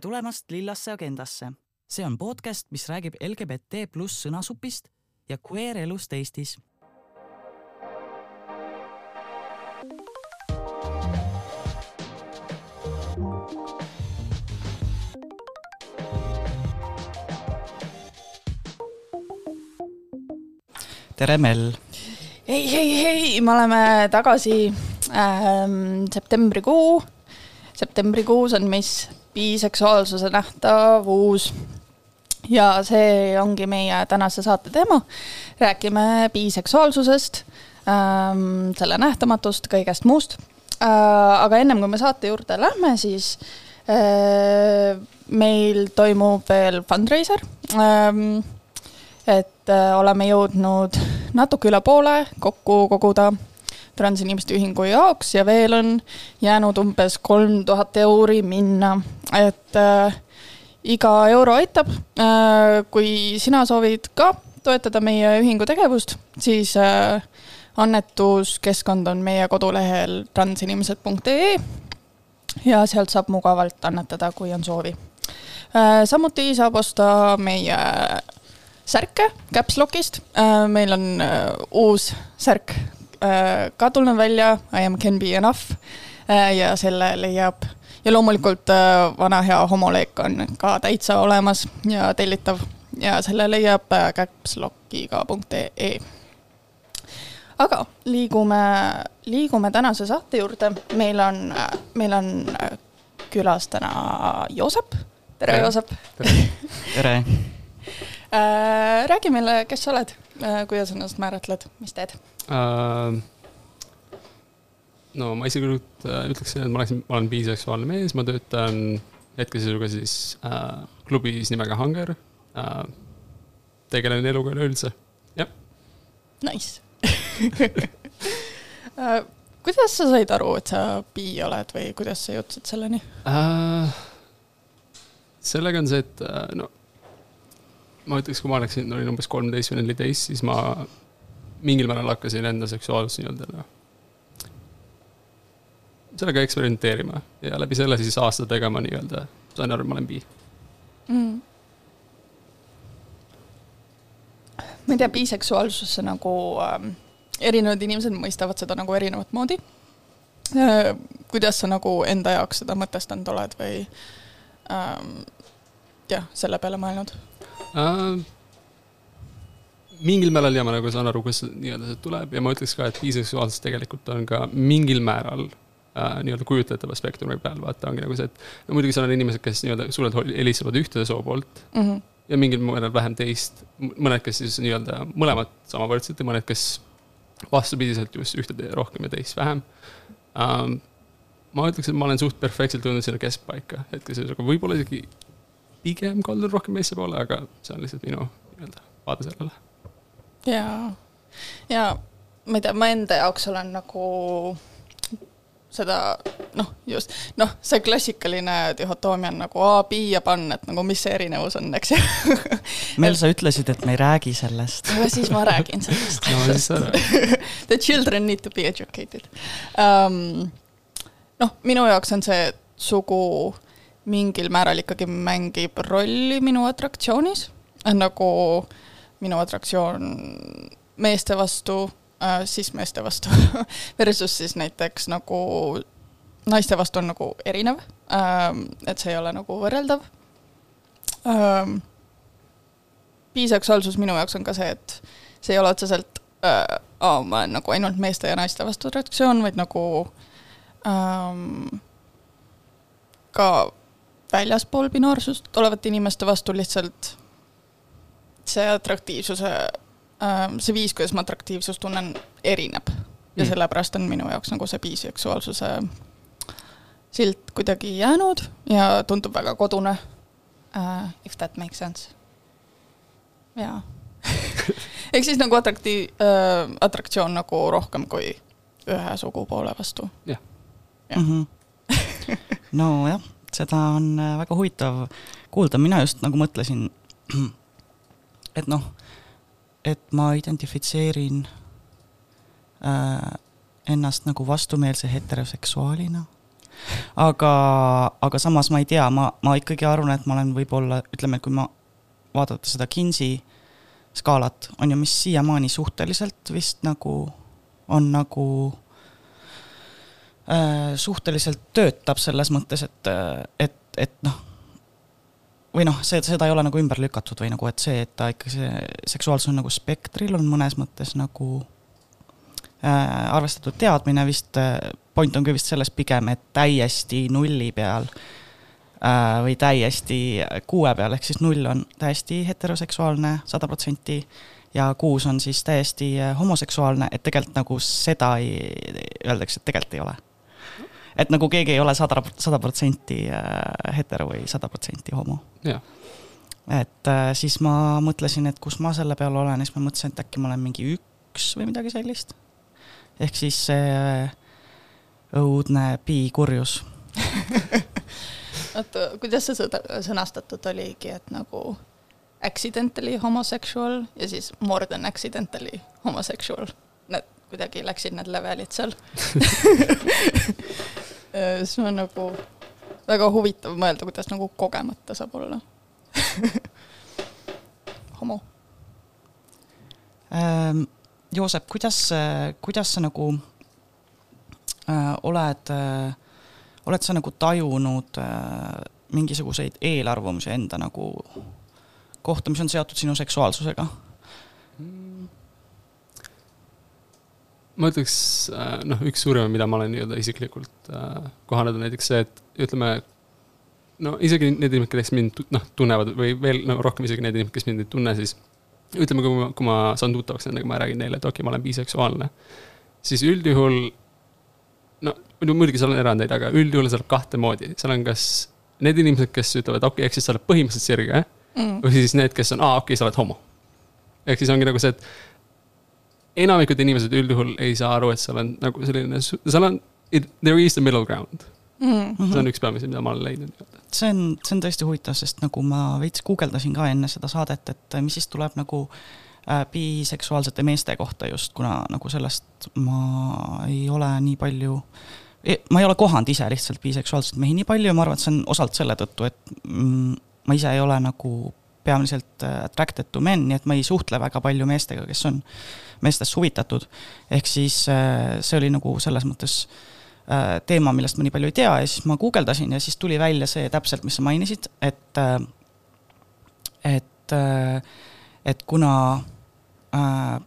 tere tulemast Lillasse agendasse. see on podcast, mis räägib LGBT pluss sõnasupist ja queer elust Eestis. tere, Mel. hei, hei, hei, me oleme tagasi ähm, septembrikuu. septembrikuus on mis biseksuaalsuse nähtavus. ja see ongi meie tänase saate teema. räägime biseksuaalsusest ähm,, selle nähtamatust, kõigest muust äh,. aga ennem kui me saate juurde lähme, siis äh, meil toimub veel fundraiser ähm, et äh, oleme jõudnud natuke üle poole kokku koguda transinimeste ühingu jaoks ja veel on jäänud umbes kolm tuhat euri minna, et äh, iga euro aitab äh,. kui sina soovid ka toetada meie ühingu tegevust, siis äh, annetuskeskkond on meie kodulehel transinimesed.ee ja sealt saab mugavalt annetada, kui on soovi äh,. samuti saab osta meie särke Caps Lockist äh,, meil on äh, uus särk ka tulnud välja, I am can be enough äh, ja selle leiab ja loomulikult äh, vana hea homoleek on ka täitsa olemas ja tellitav ja selle leiab äh, capslockiga.ee. aga liigume, liigume tänase saate juurde, meil on, meil on äh, külas täna Joosep, tere. Joosep! tere äh,! räägi meile, kes sa oled äh,, kuidas ennast määratled, mis teed? No ma isiklikult uh, ütleksin, et ma oleksin, ma olen biseksuaalne mees, ma töötan hetkeseisuga siis uh, klubis nimega Hunger uh,. tegelen eluga üleüldse, jah. Nice uh, kuidas sa said aru, et sa bi oled või kuidas sa jõudsid selleni uh,? sellega on see, et uh, no ma ütleks, kui ma oleksin, olin umbes kolmteist või neliteist, siis ma mingil määral hakkasin enda seksuaalsust nii-öelda noh, sellega eksperimenteerima ja läbi selle siis aastatega ma nii-öelda sain aru, et ma olen bi mm.. ma ei tea, biseksuaalsusse nagu ähm, erinevad inimesed mõistavad seda nagu erinevat moodi äh,. kuidas sa nagu enda jaoks seda mõtestanud oled või ähm, jah, selle peale mõelnud äh,? Mingil määral ja ma nagu saan aru, kust nii-öelda see tuleb ja ma ütleks ka, et biseksuaalsus tegelikult on ka mingil määral äh, nii-öelda kujutletav spektri peal, vaata, ongi nagu see, et no muidugi seal on inimesed, kes nii-öelda suurelt helistavad ühte soo poolt mm -hmm. ja mingil määral vähem teist, mõned, kes siis nii-öelda mõlemad samavõrdselt ja mõned, kes vastupidiselt just ühte rohkem ja teist vähem um,. ma ütleks, et ma olen suht perfektselt jõudnud sinna keskpaika, hetkeseisuga võib-olla isegi pigem kaldun rohkem meeste poole, aga see on lihtsalt minu nii-öelda vaade sellele. Jaa, ja ma ei tea, ma enda jaoks olen nagu seda noh, just noh, see klassikaline dihhotoomia on nagu A, B ja pan, et nagu mis see erinevus on, eks ju. Mel, sa ütlesid, et me ei räägi sellest. no siis ma räägin sellest no The children need to be educated um,. noh, minu jaoks on see sugu mingil määral ikkagi mängib rolli minu atraktsioonis, nagu minu atraktsioon meeste vastu äh,, siis meeste vastu versus siis näiteks nagu naiste vastu on nagu erinev äh,, et see ei ole nagu võrreldav äh,. biseksuaalsus minu jaoks on ka see, et see ei ole otseselt äh, oh, ma olen nagu ainult meeste ja naiste vastu atraktsioon, vaid nagu ähm, ka väljaspool binaarsust olevate inimeste vastu lihtsalt see atraktiivsuse, ähm, see viis, kuidas ma atraktiivsust tunnen, erineb. ja mm. sellepärast on minu jaoks nagu see biseksuaalsuse silt kuidagi jäänud ja tundub väga kodune uh,. If that makes sense. jaa ehk siis nagu atraktiiv äh,, atraktsioon nagu rohkem kui ühe sugupoole vastu. jah ja. ja.. Nojah seda on äh, väga huvitav kuulda, mina just nagu mõtlesin, et noh, et ma identifitseerin äh, ennast nagu vastumeelse heteroseksuaalina. Aga, aga samas ma ei tea, ma, ma ikkagi arvan, et ma olen võib-olla, ütleme, kui ma vaadata seda Kinsey skaalat, on ju, mis siiamaani suhteliselt vist nagu on nagu äh, suhteliselt töötab selles mõttes, et, et, et noh, või noh, see, seda ei ole nagu ümber lükatud või nagu, et see, et ta ikka see seksuaalsus on nagu spektril, on mõnes mõttes nagu äh, arvestatud teadmine vist, point on ka vist selles pigem, et täiesti nulli peal äh, või täiesti kuue peal, ehk siis null on täiesti heteroseksuaalne, sada protsenti ja kuus on siis täiesti äh, homoseksuaalne, et tegelikult nagu seda ei, öeldakse, et tegelikult ei ole. Et nagu keegi ei ole sada, sada protsenti äh, hetero või sada protsenti homo. et äh, siis ma mõtlesin, et kus ma selle peal olen, siis ma mõtlesin, et äkki ma olen mingi üks või midagi sellist. ehk siis see õudne piikurjus oota, kuidas see sõnastatud oligi, et nagu accidentally homosexual ja siis more than accidentally homosexual. Need kuidagi läksid need levelid seal siis on nagu väga huvitav mõelda, kuidas nagu kogemata saab olla homo ähm,. Joosep, kuidas, kuidas sa nagu äh, oled äh,, oled sa nagu tajunud äh, mingisuguseid eelarvamusi enda nagu kohta, mis on seotud sinu seksuaalsusega? Ma ütleks, äh, noh, üks suuremaid, mida ma olen nii-öelda isiklikult äh, kohanud, on näiteks see, et ütleme, no isegi need inimesed, kes mind noh, tunnevad või veel no, rohkem isegi need inimesed, kes mind ei tunne, siis ütleme, kui ma, kui ma saan tuttavaks nendega, ma räägin neile, et okei okay,, ma olen biseksuaalne, siis üldjuhul no muidugi seal on erandeid, aga üldjuhul läheb kahte moodi, seal on kas need inimesed, kes ütlevad, okei okay,, ehk siis sa oled põhimõtteliselt sirge mm. või siis need, kes on, aa, okei okay,, sa oled homo. ehk siis ongi nagu see, et enamikud inimesed üldjuhul ei saa aru, et seal on nagu selline, seal on, there is the middle ground mm. -hmm. see on üks peamisi, mida ma olen leidnud. see on, see on tõesti huvitav, sest nagu ma veits guugeldasin ka enne seda saadet, et mis siis tuleb nagu äh, biseksuaalsete meeste kohta just, kuna nagu sellest ma ei ole nii palju e, ma ei ole kohanud ise lihtsalt biseksuaalseid mehi nii palju ja ma arvan, et see on osalt selle tõttu, et mm, ma ise ei ole nagu peamiselt äh, attracted to men, nii et ma ei suhtle väga palju meestega, kes on meestest huvitatud. ehk siis äh, see oli nagu selles mõttes äh, teema, millest ma nii palju ei tea ja siis ma guugeldasin ja siis tuli välja see täpselt, mis sa mainisid, et, et, et kuna äh,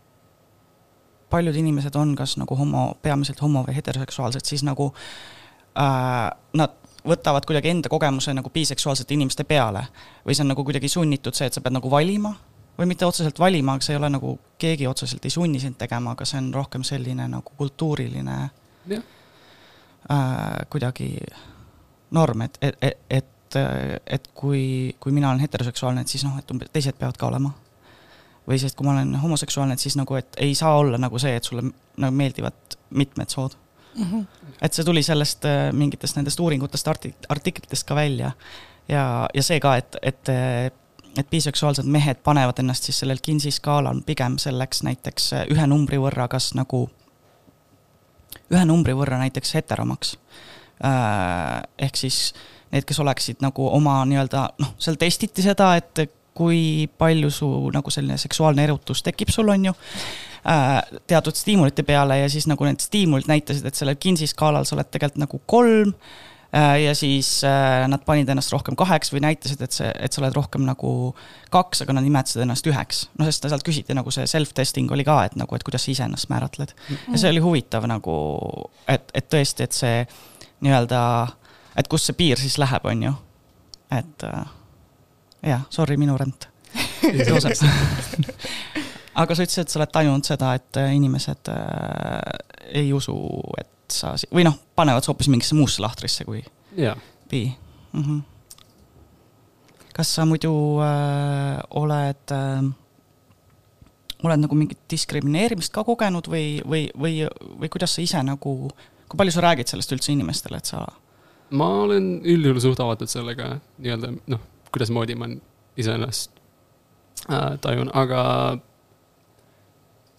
paljud inimesed on kas nagu homo, peamiselt homo või heteroseksuaalsed, siis nagu äh, nad võtavad kuidagi enda kogemuse nagu biseksuaalsete inimeste peale. või see on nagu kuidagi sunnitud see, et sa pead nagu valima või mitte otseselt valima, aga see ei ole nagu, keegi otseselt ei sunni sind tegema, aga see on rohkem selline nagu kultuuriline äh, kuidagi norm, et, et, et, et, et kui, kui mina olen heteroseksuaalne, et siis noh, et umbes teised peavad ka olema. või siis, et kui ma olen homoseksuaalne, et siis nagu, et ei saa olla nagu see, et sulle nagu meeldivad mitmed sood mm. -hmm. et see tuli sellest äh, mingitest nendest uuringutest, artik-, artiklitest ka välja. ja, ja see ka, et, et, et biseksuaalsed mehed panevad ennast siis sellel Kinsey skaalal pigem selleks näiteks äh, ühe numbri võrra, kas nagu, ühe numbri võrra näiteks heteromaks. Äh, ehk siis need, kes oleksid nagu oma nii-öelda noh, seal testiti seda, et kui palju su nagu selline seksuaalne erutus tekib sul, on ju Äh, teatud stiimulite peale ja siis nagu need stiimulid näitasid, et sellel Kinsey skaalal sa oled tegelikult nagu kolm äh, ja siis äh, nad panid ennast rohkem kaheks või näitasid, et see, et sa oled rohkem nagu kaks, aga nad nimetasid ennast üheks. no sest sealt küsiti nagu see self-testing oli ka, et nagu, et kuidas sa iseennast määratled. ja see oli huvitav nagu, et, et tõesti, et see nii-öelda, et kust see piir siis läheb, on ju. et jah, sorry, minu rent aga sa ütlesid, et sa oled tajunud seda, et äh, inimesed äh, ei usu, et sa, või noh, panevad hoopis mingisse muusse lahtrisse kui yeah. bi mm. -hmm. kas sa muidu äh, oled äh,, oled nagu mingit diskrimineerimist ka kogenud või, või, või, või kuidas sa ise nagu, kui palju sa räägid sellest üldse inimestele, et sa? ma olen üldjuhul suht avatud sellega nii-öelda noh, kuidasmoodi ma iseennast äh, tajun, aga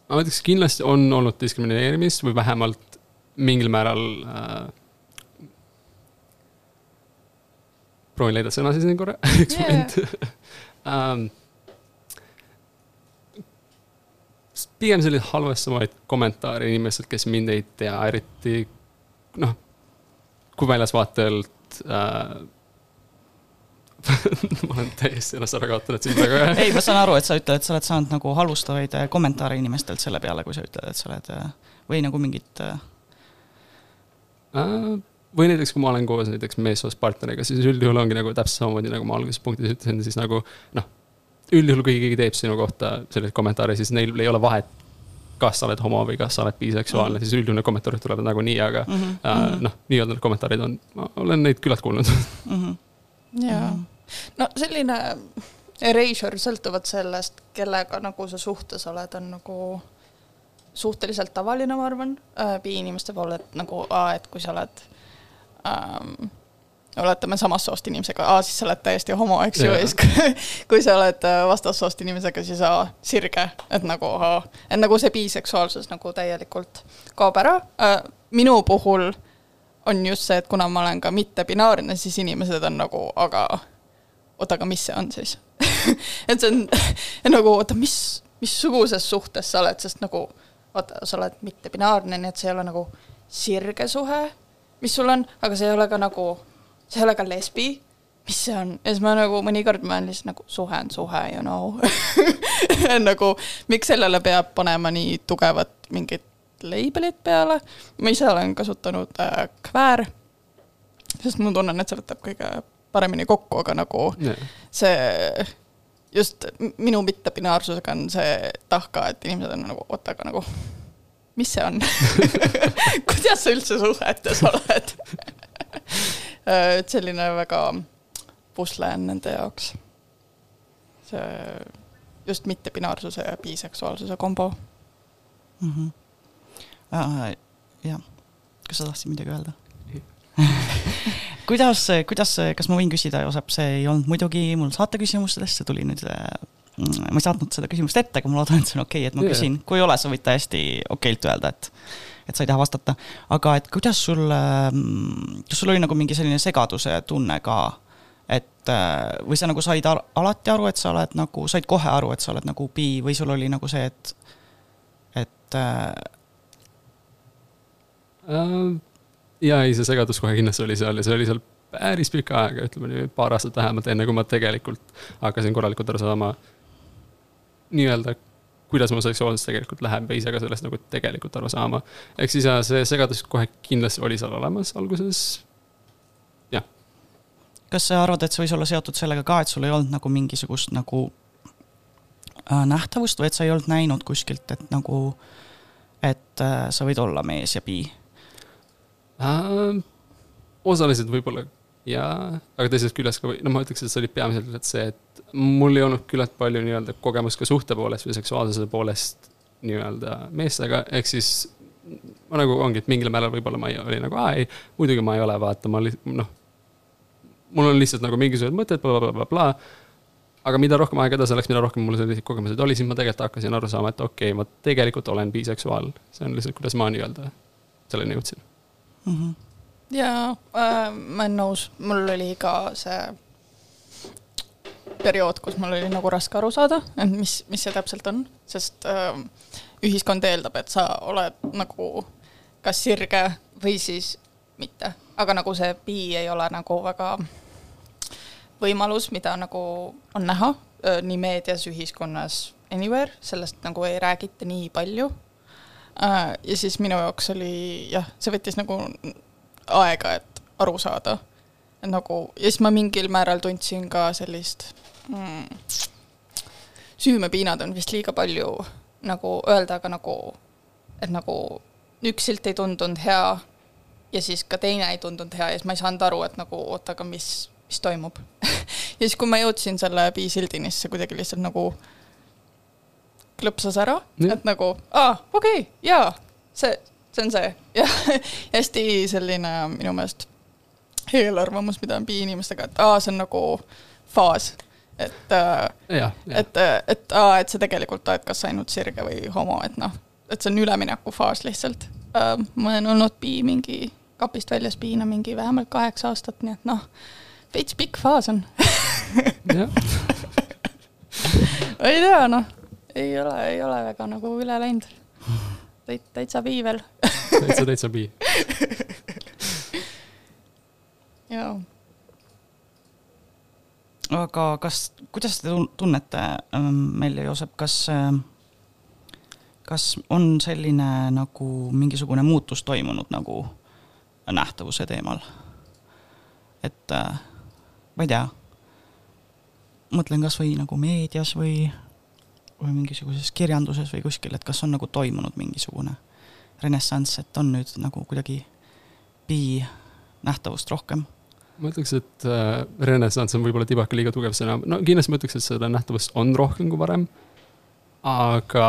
ma ütleks, kindlasti on olnud diskrimineerimist või vähemalt mingil määral äh, proovin leida sõna siis korra, üks moment. Um, pigem selliseid halvastamaid kommentaare inimestelt, kes mind ei tea, eriti noh, kui väljasvaatelt äh, ma olen täiesti ennast ära kaotanud siin praegu ei, ma saan aru, et sa ütled, et sa oled saanud nagu halvustavaid äh, kommentaare inimestelt selle peale, kui sa ütled, et sa oled äh, või nagu mingit äh, uh,. või näiteks, kui ma olen koos näiteks meessoost partneriga, siis üldjuhul ongi nagu täpselt samamoodi, nagu ma alguses punktis ütlesin, siis nagu noh, üldjuhul, kui keegi teeb sinu kohta selliseid kommentaare, siis neil ei ole vahet, kas sa oled homo või kas sa oled biseksuaalne mm, -hmm. siis üldjuhul need kommentaarid tulevad nagunii, aga mm -hmm. uh, noh, nii-öelda need kommentaarid on, ma olen neid küllalt kuulnud mm. -hmm. jaa, no selline erasure sõltuvalt sellest, kellega nagu sa suhtes oled, on nagu suhteliselt tavaline, ma arvan äh,, bi-inimeste pool, et nagu, et kui sa oled ähm, oletame samast soost inimesega, siis sa oled täiesti homo, eks ju, ja siis kui, kui sa oled äh, vastassoost inimesega, siis aa, sirge, et nagu et nagu see biseksuaalsus nagu täielikult kaob ära äh,. minu puhul on just see, et kuna ma olen ka mittebinaarne, siis inimesed on nagu, aga oota, aga mis see on siis? Et see on nagu, oota, mis, missuguses suhtes sa oled, sest nagu vaata, sa oled mittebinaarne, nii et see ei ole nagu sirge suhe, mis sul on, aga see ei ole ka nagu see ei ole ka lesbi, mis see on, ja siis ma nagu mõnikord ma olen lihtsalt nagu suhe on suhe, you know. Nagu miks sellele peab panema nii tugevat mingit leibelit peale, ma ise olen kasutanud äh, kväär, sest ma tunnen, et see võtab kõige paremini kokku, aga nagu yeah. see just minu mittepinaarsusega on see tahka, et inimesed on nagu, oota, aga nagu mis see on kuidas sa üldse suhetes oled Äh, et selline väga pusle on nende jaoks. see just mittepinaarsuse ja biseksuaalsuse kombo mm. -hmm. Uh, jah, kas sa tahtsid midagi öelda kuidas, kuidas, kas ma võin küsida, Joosep, see ei olnud muidugi mul saateküsimustest, see tuli nüüd mm, ma ei saatnud seda küsimust ette, aga ma loodan, et see on okei okay,, et ma küsin, kui ei ole, sa võid täiesti okeilt öelda, et et sa ei taha vastata. aga et kuidas sul, mm, kas sul oli nagu mingi selline segaduse tunne ka, et äh, või sa nagu said alati aru, et sa oled nagu, said kohe aru, et sa oled nagu bi või sul oli nagu see, et, et äh... Jaa, ei, see segadus kohe kindlasti oli seal ja see oli seal päris pikka aega, ütleme nii, paar aastat vähemalt, enne kui ma tegelikult hakkasin korralikult aru saama nii-öelda kuidas mu seksuaalsus tegelikult läheb ja ise ka sellest nagu tegelikult aru saama. ehk siis jah, see segadus kohe kindlasti oli seal olemas alguses, jah. kas sa arvad, et see võis olla seotud sellega ka, et sul ei olnud nagu mingisugust nagu äh, nähtavust või et sa ei olnud näinud kuskilt, et nagu, et äh, sa võid olla mees ja bi äh,? osaliselt võib-olla jaa, aga teisest küljest ka, no ma ütleks, et see oli peamiselt see, et mul ei olnud küllalt palju nii-öelda kogemust ka suhte poolest või seksuaalsuse poolest nii-öelda meestega, ehk siis ma nagu ongi, et mingil määral võib-olla ma ei, oli nagu, aa ei, muidugi ma ei ole, vaata, ma noh, mul on lihtsalt nagu mingisugused mõtted bla, bla, blablabla. aga mida rohkem aega edasi läks, mida rohkem mul selliseid kogemusi oli, siis ma tegelikult hakkasin aru saama, et okei okay,, ma tegelikult olen biseksuaal. see on lihtsalt, kuidas ma nii-öelda selleni jõudsin mm. -hmm jaa äh,, ma olen nõus, mul oli ka see periood, kus mul oli nagu raske aru saada, et mis, mis see täpselt on, sest äh, ühiskond eeldab, et sa oled nagu kas sirge või siis mitte, aga nagu see bi ei ole nagu väga võimalus, mida nagu on näha äh, nii meedias, ühiskonnas, anywhere, sellest nagu ei räägita nii palju. Ja siis minu jaoks oli jah, see võttis nagu aega, et aru saada. nagu, ja siis ma mingil määral tundsin ka sellist mm, süümepiinad on vist liiga palju nagu öelda, aga nagu, et nagu üks silt ei tundunud hea ja siis ka teine ei tundunud hea ja siis ma ei saanud aru, et nagu oota, aga mis, mis toimub ja siis, kui ma jõudsin selle piisildini, siis see kuidagi lihtsalt nagu klõpsas ära, et nagu aa, okei okay,, jaa, see, see on see. Ja hästi selline minu meelest eelarvamus, mida on bi-inimestega, et aa, see on nagu faas. et, äh, et, et aa, et sa tegelikult oled kas ainult sirge või homo, et noh, et see on üleminekufaas lihtsalt. Äh, ma olen olnud bi mingi kapist väljas biina mingi vähemalt kaheksa aastat, nii et noh, veits pikk faas on. Jah, ei tea, noh, ei ole, ei ole väga nagu üle läinud. täit-, täitsa piivel täitsa, täitsa pi. ja aga kas, kuidas te tun- tunnete, Melja Joosep, kas, kas on selline nagu mingisugune muutus toimunud nagu nähtavuse teemal? et äh, ma ei tea, mõtlen kasvõi nagu meedias või, või mingisuguses kirjanduses või kuskil, et kas on nagu toimunud mingisugune renessanss, et on nüüd nagu kuidagi bi nähtavust rohkem ma ütleks, et äh, renessanss on võib-olla tibake liiga tugev sõna, no kindlasti ma ütleks, et seda nähtavust on rohkem kui varem. aga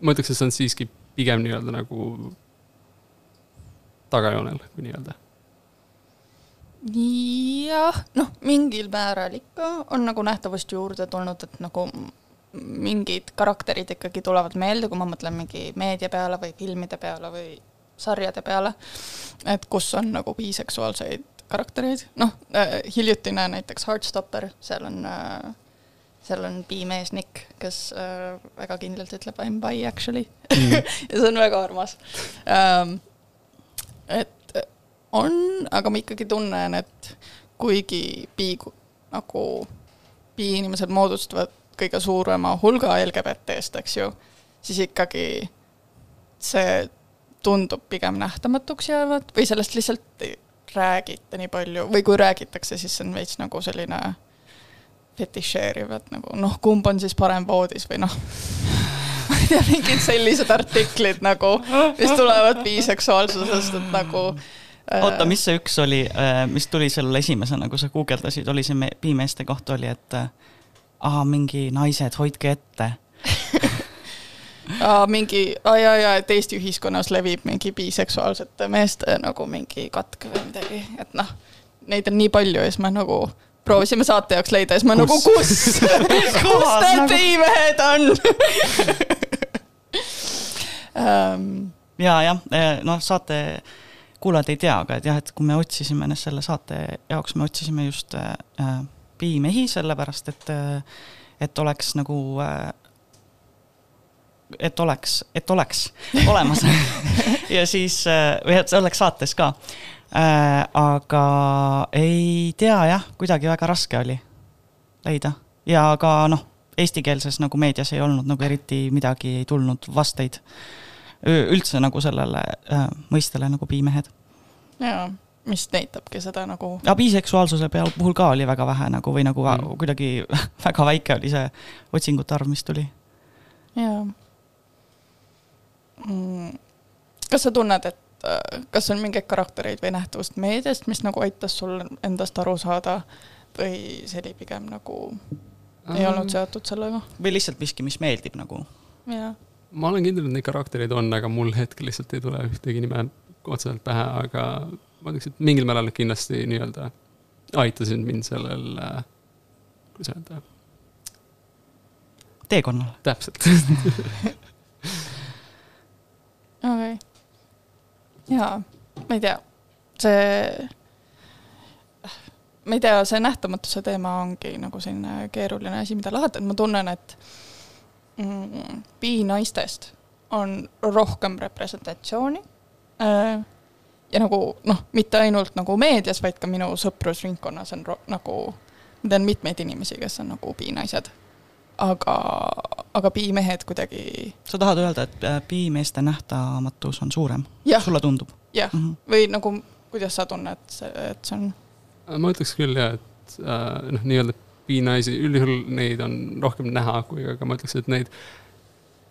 ma ütleks, et see on siiski pigem nii-öelda nagu tagajoonel, kui nii-öelda. jah, noh, mingil määral ikka on nagu nähtavust juurde tulnud, et nagu mingid karakterid ikkagi tulevad meelde, kui ma mõtlen mingi meedia peale või filmide peale või sarjade peale, et kus on nagu biseksuaalseid karaktereid, noh äh, hiljutine näiteks Heartstopper, seal on äh, seal on bimees Nick, kes äh, väga kindlalt ütleb I m bi actually. Ja see on väga armas. Ähm,. et on, aga ma ikkagi tunnen, et kuigi bi nagu bi-inimesed moodustavad kõige suurema hulga LGBT-st, eks ju, siis ikkagi see tundub pigem nähtamatuks jäävat või sellest lihtsalt ei räägita nii palju või kui räägitakse, siis see on veits nagu selline fetišeeriv, et nagu noh, kumb on siis parem voodis või noh, ma ei tea, mingid sellised artiklid nagu, mis tulevad biseksuaalsusest, et nagu äh, oota, mis see üks oli, mis tuli sellele esimesena, kui sa guugeldasid, oli see me- piimeeste kohta oli, et äh, aa, mingi naised, hoidke ette. Aa, mingi, ja, ja et Eesti ühiskonnas levib mingi biseksuaalsete meeste nagu mingi katk või midagi, et noh, neid on nii palju ja siis me nagu proovisime saate jaoks leida ja siis ma nagu, kus, kus? Need nagu- piimehed on? Um? ja, jah, noh, saate kuulajad ei tea, aga et jah, et kui me otsisime ennast selle saate jaoks, me otsisime just äh, piimehi, sellepärast et, et oleks nagu et oleks, et oleks olemas. Ja siis, või et see oleks saates ka. Aga ei tea jah, kuidagi väga raske oli leida. Ja ka noh, eestikeelses nagu meedias ei olnud nagu eriti midagi ei tulnud vasteid üldse nagu sellele äh, mõistele nagu piimehed. jaa, mis näitabki seda nagu, ja biseksuaalsuse peal puhul ka oli väga vähe nagu või nagu Mm. mm. kuidagi väga väike oli see otsingute arv, mis tuli. jaa mm,. kas sa tunned, et äh, kas on mingeid karaktereid või nähtavust meediast, mis nagu aitas sul endast aru saada või see oli pigem nagu ei olnud seotud sellega? või lihtsalt miski, mis meeldib nagu. jah, ma olen kindel, et neid karaktereid on, aga mul hetkel lihtsalt ei tule ühtegi nime otseselt pähe, aga ma ütleks, et mingil määral kindlasti nii-öelda aitasid mind sellel äh,, kuidas öelda, teekonnal. täpselt. okei okay.. jaa, ma ei tea, see, ma ei tea, see nähtamatuse teema ongi nagu selline keeruline asi, mida lahendada, ma tunnen, et mm, bi-naistest on rohkem representatsiooni äh, ja nagu noh, mitte ainult nagu meedias, vaid ka minu sõprusringkonnas on nagu, ma tean mitmeid inimesi, kes on nagu bi-naised. aga, aga bi-mehed kuidagi sa tahad öelda, et äh, piimeeste nähtamatus on suurem? sulle tundub jah, mm? -hmm. või nagu, kuidas sa tunned, et see on, ma ütleks küll jah, et äh, noh, nii-öelda bi-naisi, üldjuhul neid on rohkem näha, kui, aga ma ütleks, et neid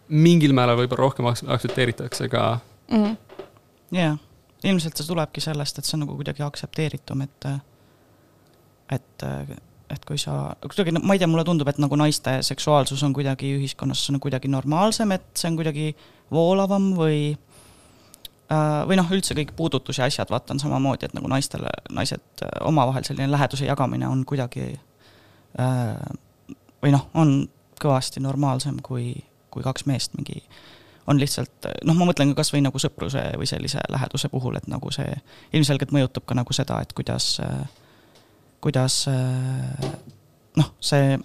mingil määral võib-olla rohkem aks- aktsepteeritakse ka mm, jaa, ilmselt see tulebki sellest, et see on nagu kuidagi aktsepteeritum, et et, et kui sa, kuidagi, ma ei tea, mulle tundub, et nagu naiste seksuaalsus on kuidagi ühiskonnas on kuidagi normaalsem, et see on kuidagi voolavam või äh, või noh, üldse kõik puudutus ja asjad, vaata, on samamoodi, et nagu naistele, naised äh, omavahel selline läheduse jagamine on kuidagi äh, või noh, on kõvasti normaalsem kui, kui kaks meest mingi on lihtsalt noh, ma mõtlen ka kasvõi nagu sõpruse või sellise läheduse puhul, et nagu see ilmselgelt mõjutab ka nagu seda, et kuidas kuidas noh, see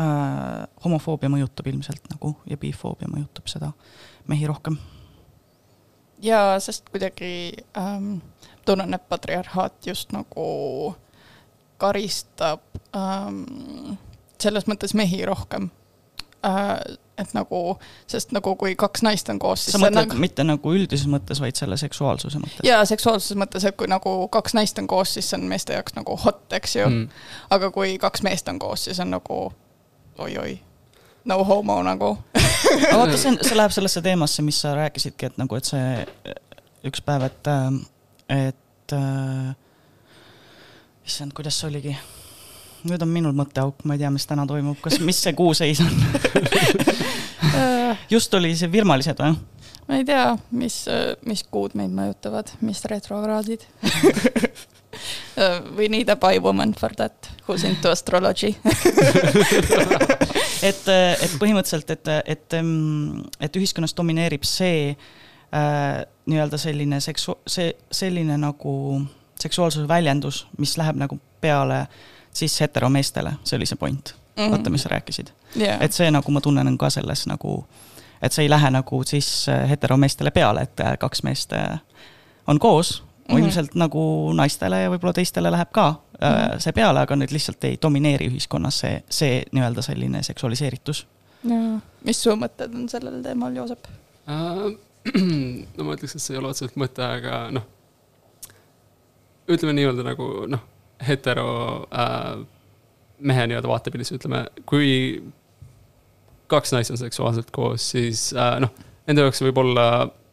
äh, homofoobia mõjutab ilmselt nagu ja bifoobia mõjutab seda mehi rohkem. ja sest kuidagi ähm, tunnen, et patriarhaat just nagu karistab ähm, selles mõttes mehi rohkem äh, et nagu, sest nagu kui kaks naist on koos, siis sa mõtled nagu... mitte nagu üldises mõttes, vaid selle seksuaalsuse mõttes? jaa, seksuaalsuses mõttes, et kui nagu kaks naist on koos, siis see on meeste jaoks nagu hot, eks ju. Mm.. aga kui kaks meest on koos, siis on nagu oi-oi, no homo nagu. Aga vaata, see on, see läheb sellesse teemasse, mis sa rääkisidki, et nagu, et see üks päev, et, et äh, issand, kuidas see oligi? Nüüd on minul mõtteauk, ma ei tea, mis täna toimub, kas, mis see kuu seis on just oli see virmalised või? ma ei tea, mis, mis kuud meid mõjutavad, mis retrokraadid. We need a bi woman for that, who's into astrology. Et, et põhimõtteliselt, et, et, et ühiskonnas domineerib see äh, nii-öelda selline seksu-, see, selline nagu seksuaalsuse väljendus, mis läheb nagu peale siis heteromeestele, see oli see point mm, -hmm. vaata, mis sa rääkisid yeah.. et see nagu ma tunnen on ka selles nagu, et see ei lähe nagu siis äh, heteromeestele peale, et äh, kaks meest äh, on koos mm, -hmm. ilmselt nagu naistele ja võib-olla teistele läheb ka mm -hmm. see peale, aga nüüd lihtsalt ei domineeri ühiskonnas see, see nii-öelda selline seksualiseeritus. mis su mõtted on sellel teemal, Joosep uh,? no ma ütleks, et see ei ole otseselt mõte, aga noh, ütleme nii-öelda nagu noh hetero äh, mehe nii-öelda vaatepildis, ütleme, kui kaks naist on seksuaalselt koos, siis äh, noh, nende jaoks võib olla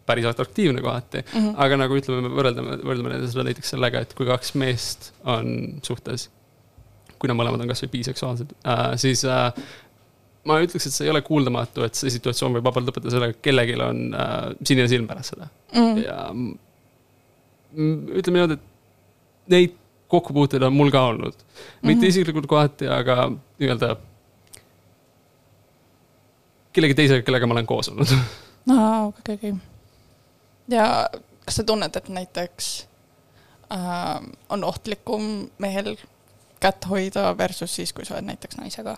päris atraktiivne kohati mm, -hmm. aga nagu ütleme, võrdleme, võrdleme seda näiteks sellega, et kui kaks meest on suhtes, kui nad mõlemad on kasvõi biseksuaalsed äh,, siis äh, ma ütleks, et see ei ole kuuldamatu, et see situatsioon võib vabalt lõpetada sellega, et kellelgi on äh, sinine silm pärast seda mm. -hmm. ja ütleme niimoodi, et neid kokkupuuteid on mul ka olnud. mitte mm -hmm. isiklikult kohati, aga nii-öelda kellegi teisega, kellega ma olen koos olnud. aa, okei, okei. ja kas sa tunned, et näiteks äh, on ohtlikum mehel kätt hoida versus siis, kui sa oled näiteks naisega?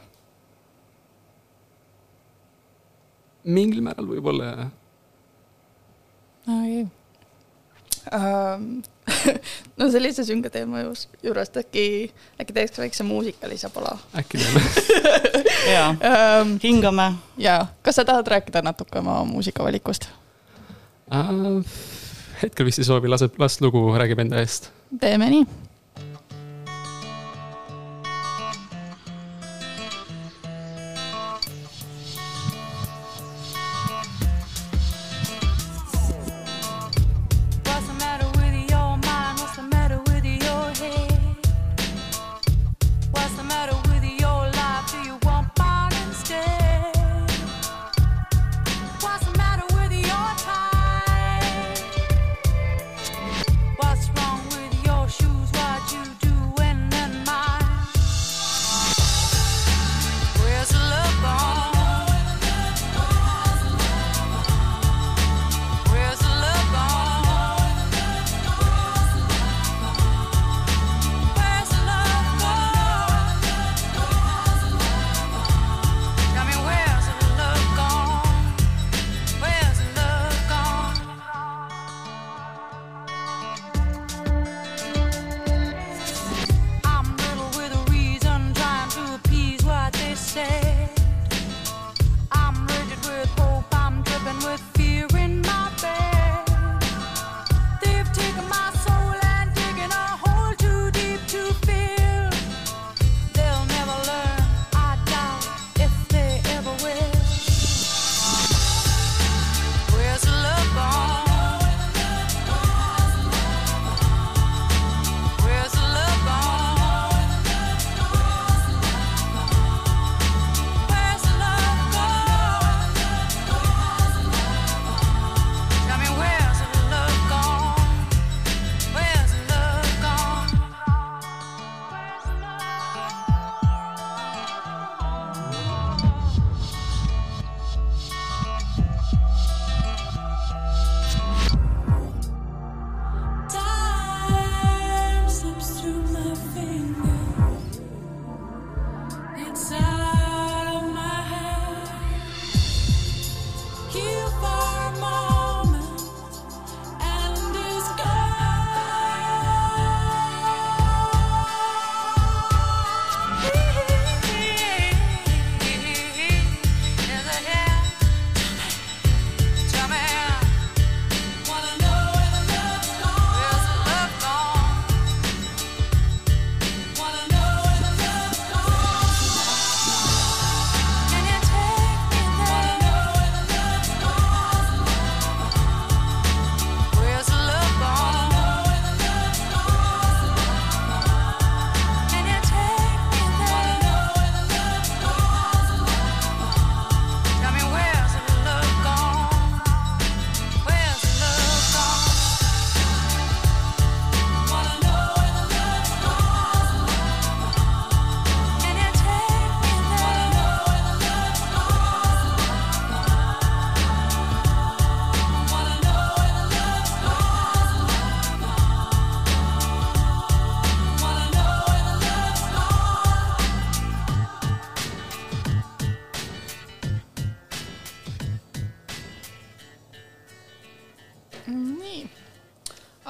mingil määral võib-olla jah. okei no sellise sünge teema juurest äkki, äkki teeks väikse muusikalise pala? äkki teeme jaa um,, hingame. jaa, kas sa tahad rääkida natuke oma muusikavalikust uh,? hetkel vist ei soovi, laseb, las lugu räägib enda eest. teeme nii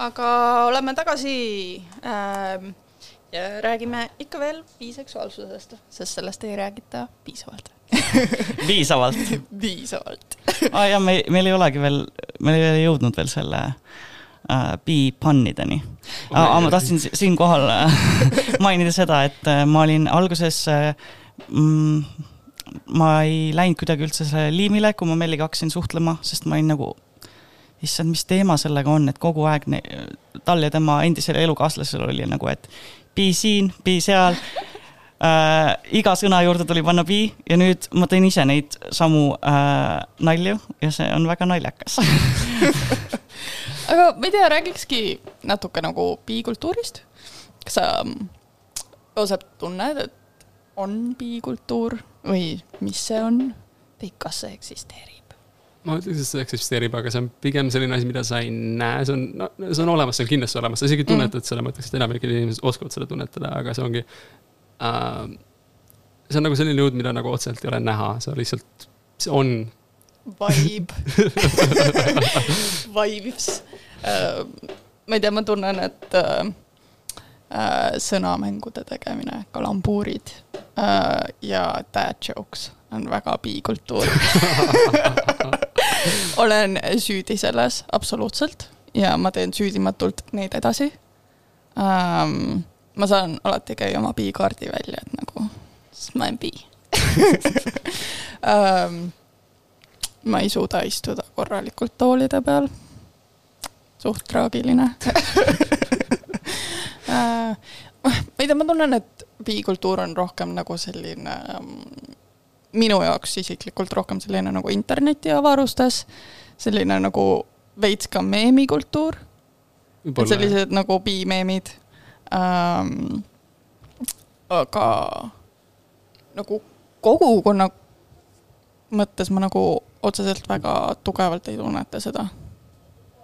aga oleme tagasi ähm, ja räägime ikka veel biseksuaalsusest, sest sellest ei räägita piisavalt. Piisavalt. Piisavalt. Aa ah, jah, me, meil ei olegi veel, me ei ole jõudnud veel selle äh, bi-pannideni. aga ma tahtsin siinkohal äh, mainida seda, et äh, ma olin alguses äh, mm, ma ei läinud kuidagi üldse sellele liimile, kui ma Melliga hakkasin suhtlema, sest ma olin nagu, issand, mis teema sellega on, et kogu aeg ne, tal ja tema endisel elukaaslasel oli nagu, et bi siin, bi seal äh,. iga sõna juurde tuli panna bi ja nüüd ma teen ise neid samu äh, nalju ja see on väga naljakas aga ma ei tea, räägikski natuke nagu bikultuurist. kas sa, Joosep, tunned, et on bikultuur või mis see on või kas see eksisteerib? Ma ütleks, et see eksisteerib, aga see on pigem selline asi, mida sa ei näe, see on, no see on olemas, see on kindlasti olemas, sa isegi mm. tunnetad mm. seda, ma ütleks, et enamik inimesed oskavad seda tunnetada, aga see ongi äh,. see on nagu selline jõud, mida nagu otseselt ei ole näha, see lihtsalt, see on. Vibe Vibes uh,. ma ei tea, ma tunnen, et uh, uh, sõnamängude tegemine, kalambuurid uh, ja dad jokes on väga bikultuur olen süüdi selles absoluutselt ja ma teen süüdimatult neid edasi. Um, ma saan alati käia oma B-kaardi välja, et nagu, sest ma olen B. Um, ma ei suuda istuda korralikult toolide peal. suht traagiline. Uh, ma ei tea, ma tunnen, et B-kultuur on rohkem nagu selline um, minu jaoks isiklikult rohkem selline nagu internetiavarustes, selline nagu veits ka meemikultuur. sellised nagu B-meemid ähm,. aga nagu kogukonna mõttes ma nagu otseselt väga tugevalt ei tunneta seda.